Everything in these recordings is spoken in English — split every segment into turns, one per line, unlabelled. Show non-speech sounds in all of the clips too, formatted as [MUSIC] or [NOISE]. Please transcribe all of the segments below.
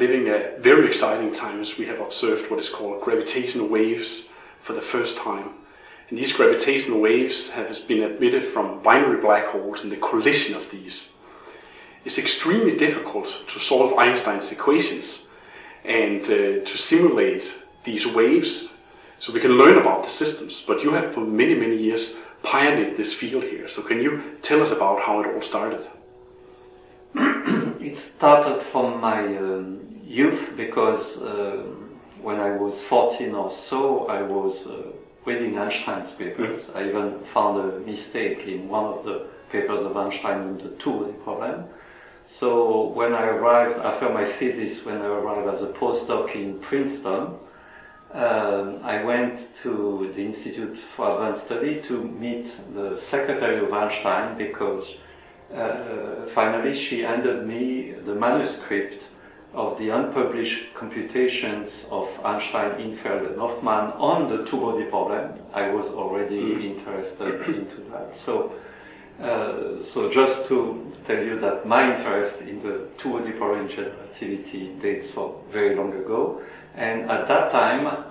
living a very exciting times. We have observed what is called gravitational waves for the first time. And these gravitational waves have been emitted from binary black holes and the collision of these. It's extremely difficult to solve Einstein's equations and uh, to simulate these waves so we can learn about the systems. But you have for many, many years pioneered this field here. So can you tell us about how it all started? [CLEARS THROAT]
it started from my um, youth because uh, when I was 14 or so, I was uh, reading Einstein's papers. Mm. I even found a mistake in one of the papers of Einstein in the two-body problem. So when I arrived, after my thesis, when I arrived as a postdoc in Princeton, um, I went to the Institute for Advanced Study to meet the secretary of Einstein because uh, finally she handed me the manuscript of the unpublished computations of Einstein, Infeld, and Hoffmann on the two-body problem. I was already mm. interested into that. So, uh, so just to tell you that my interest in the two-body problem activity dates from very long ago. And at that time,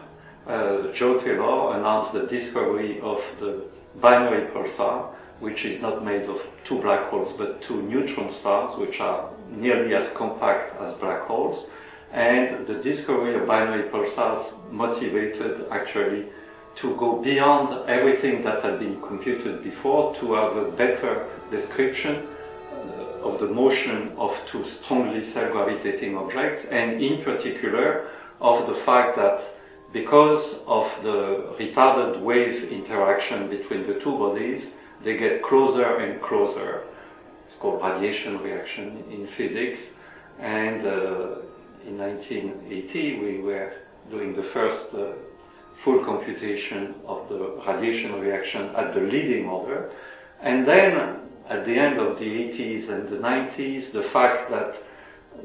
uh, Joe Taylor announced the discovery of the binary pulsar, which is not made of two black holes but two neutron stars, which are nearly as compact as black holes. And the discovery of binary pulsars motivated actually to go beyond everything that had been computed before to have a better description uh, of the motion of two strongly self-gravitating objects, and in particular of the fact that because of the retarded wave interaction between the two bodies, they get closer and closer. It's called radiation reaction in physics. And uh, in 1980, we were doing the first uh, full computation of the radiation reaction at the leading order. And then at the end of the 80s and the 90s, the fact that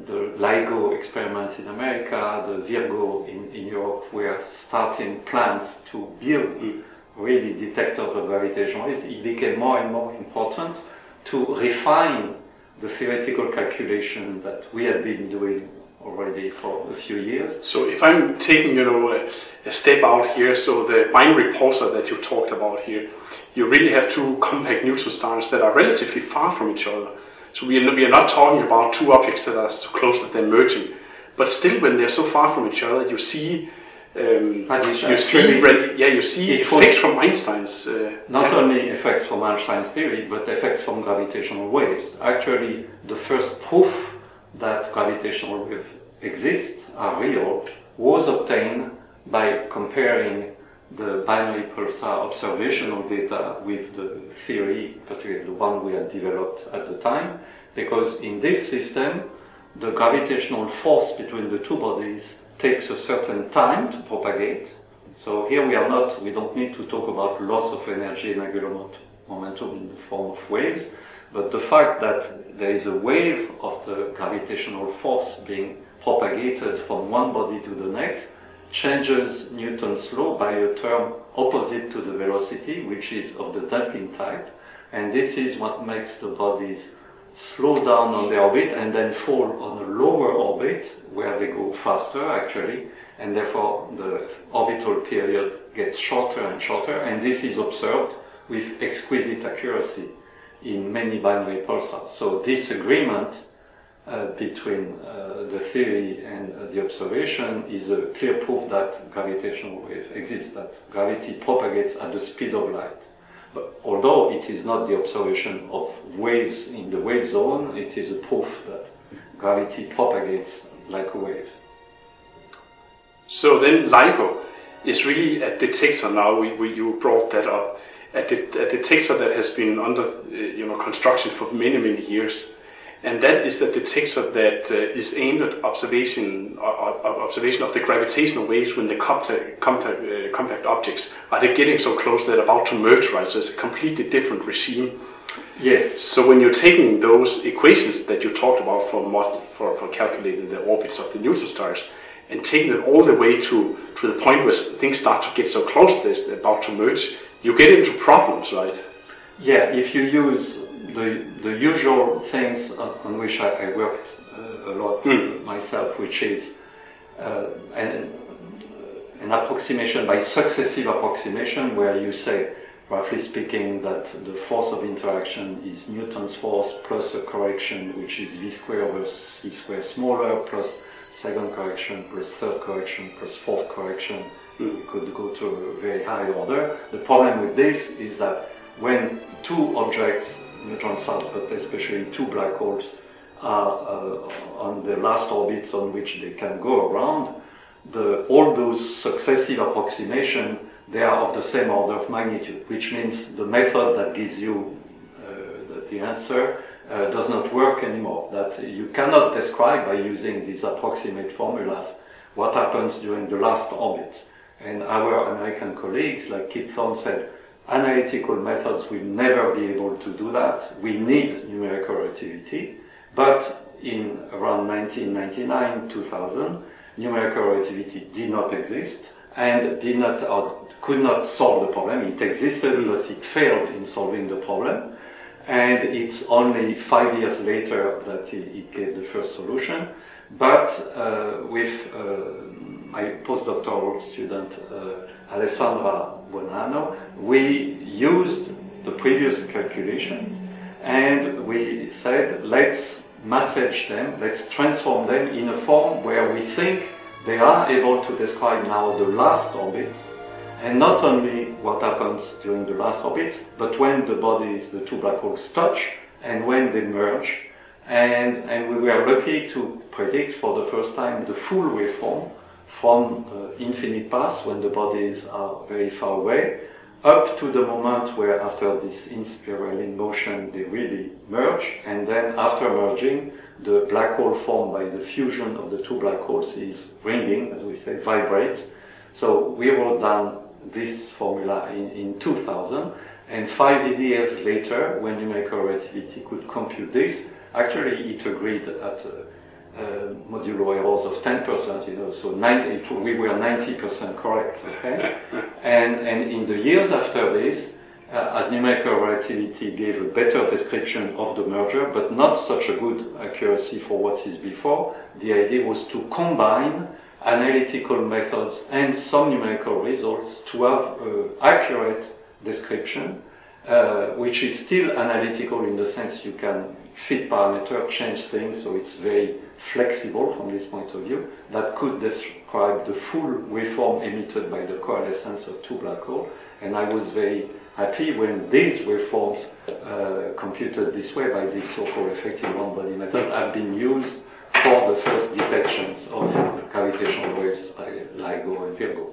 the LIGO experiment in America, the Virgo in, in Europe were starting plans to build really detectors of gravitational waves, it became more and more important to refine the theoretical calculation that we had been doing already for a few years.
So if I'm taking, you know, a, a, step out here, so the binary pulsar that you talked about here, you really have two compact neutron stars that are relatively far from each other. So we are, we are not talking about two objects that are so close that they're merging, but still when they're so far from each other, you see um, you see, yeah, you see effects from Einstein's. Uh,
not yeah. only effects from Einstein's theory, but effects from gravitational waves. Actually, the first proof that gravitational waves exist, are real, was obtained by comparing the binary pulsar observational data with the theory, particularly the one we had developed at the time, because in this system, the gravitational force between the two bodies takes a certain time to propagate. So here we are not, we don't need to talk about loss of energy and angular momentum in the form of waves, but the fact that there is a wave of the gravitational force being propagated from one body to the next changes Newton's law by a term opposite to the velocity, which is of the damping type. And this is what makes the bodies slow down on the orbit and then fall on a lower orbit where they go faster actually and therefore the orbital period gets shorter and shorter and this is observed with exquisite accuracy in many binary pulsars. So this agreement uh, between uh, the theory and uh, the observation is a clear proof that gravitational wave exists, that gravity propagates at the speed of light. Although it is not the observation of waves in the wave zone, it is a proof that gravity propagates like a wave.
So then LIGO is really a detector now, we, we, you brought that up, a, de- a detector that has been under uh, you know, construction for many, many years. And that is a detector that uh, is aimed at observation uh, uh, observation of the gravitational waves when the compact, uh, compact objects are they getting so close they're about to merge, right? So it's a completely different regime.
Yes.
So when you're taking those equations that you talked about for for, for calculating the orbits of the neutron stars and taking it all the way to, to the point where things start to get so close they're about to merge, you get into problems, right?
Yeah, if you use the, the usual things on which I, I worked uh, a lot
Mm.
myself, which is uh, an, an approximation by successive approximation, where you say, roughly speaking, that the force of interaction is Newton's force plus a correction, which is v squared over c squared smaller, plus second correction, plus third correction, plus fourth correction. We could go to a very high order. The problem with this is that when two objects, neutron stars, but especially two black holes, are uh, on the last orbits on which they can go around, the, all those successive approximation they are of the same order of magnitude, which means the method that gives you uh, the, the answer uh, does not work anymore. That you cannot describe by using these approximate formulas what happens during the last orbit. And our American colleagues, like Kip Thorne said, analytical methods will never be able to do that. We need numerical relativity. But in around 1999, 2000, numerical relativity did not exist and did not or could not solve the problem. It existed, but it failed in solving the problem. And it's only five years later that it, gave the first solution. But uh, with uh, my postdoctoral student uh, Alessandra Buonanno, we used the previous calculations and we said, let's massage them, let's transform them in a form where we think they are able to describe now the last orbits, and not only what happens during the last orbits, but when the bodies, the two black holes touch, and when they merge. And, and we were lucky to predict for the first time the full waveform from uh, infinite paths when the bodies are very far away up to the moment where after this inspiraling motion they really merge and then after merging the black hole formed by the fusion of the two black holes is ringing as we say vibrates. so we wrote down this formula in, in 2000 and five years later when numerical relativity could compute this actually it agreed at uh, uh, modulo errors of 10%, you know, so 90, we were 90% correct, okay? [LAUGHS] and, and in the years after this, uh, as numerical relativity gave a better description of the merger, but not such a good accuracy for what is before, the idea was to combine analytical methods and some numerical results to have uh, accurate description, uh, which is still analytical in the sense you can fit parameter, change things, so it's very flexible from this point of view, that could describe the full waveform emitted by the coalescence of two black holes. And I was very happy when these waveforms uh, computed this way by this so-called effective one-body method have been used for the first detections of gravitational waves by LIGO and Virgo.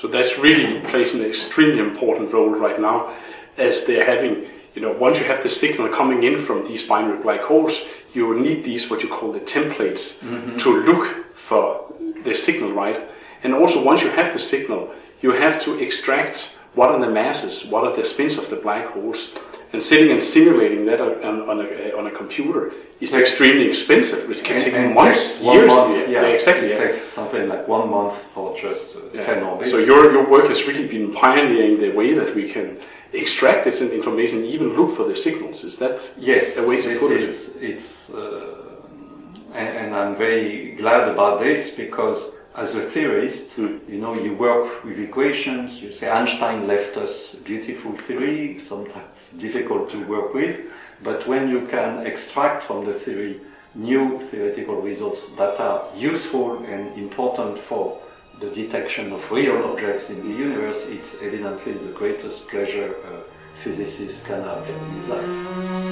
So that's really plays an extremely important role right now, as they're having, you know, once you have the signal coming in from these binary black holes, you will need these what you call the templates to look for the signal, right? And also once you have the signal, you have to extract what are the masses, what are the spins of the black holes, and sitting and simulating that on, on, a, on a computer is
Takes-
extremely expensive. It can take
And
months, years.
month,
yeah, exactly.
It
yeah.
takes something like one month for just uh,
Yeah.
10 orbits.
So your, your work has really been pioneering the way that we can extract this information, even look for the signals. Is that
Yes,
a way to put it?
is, it's, uh, and, and I'm very glad about this because as a theorist,
Hmm.
you know, you work with equations, you say Einstein left us a beautiful theory, sometimes difficult to work with, but when you can extract from the theory new theoretical results that are useful and important for the detection of real objects in the universe, it's evidently the greatest pleasure a physicist can have in life.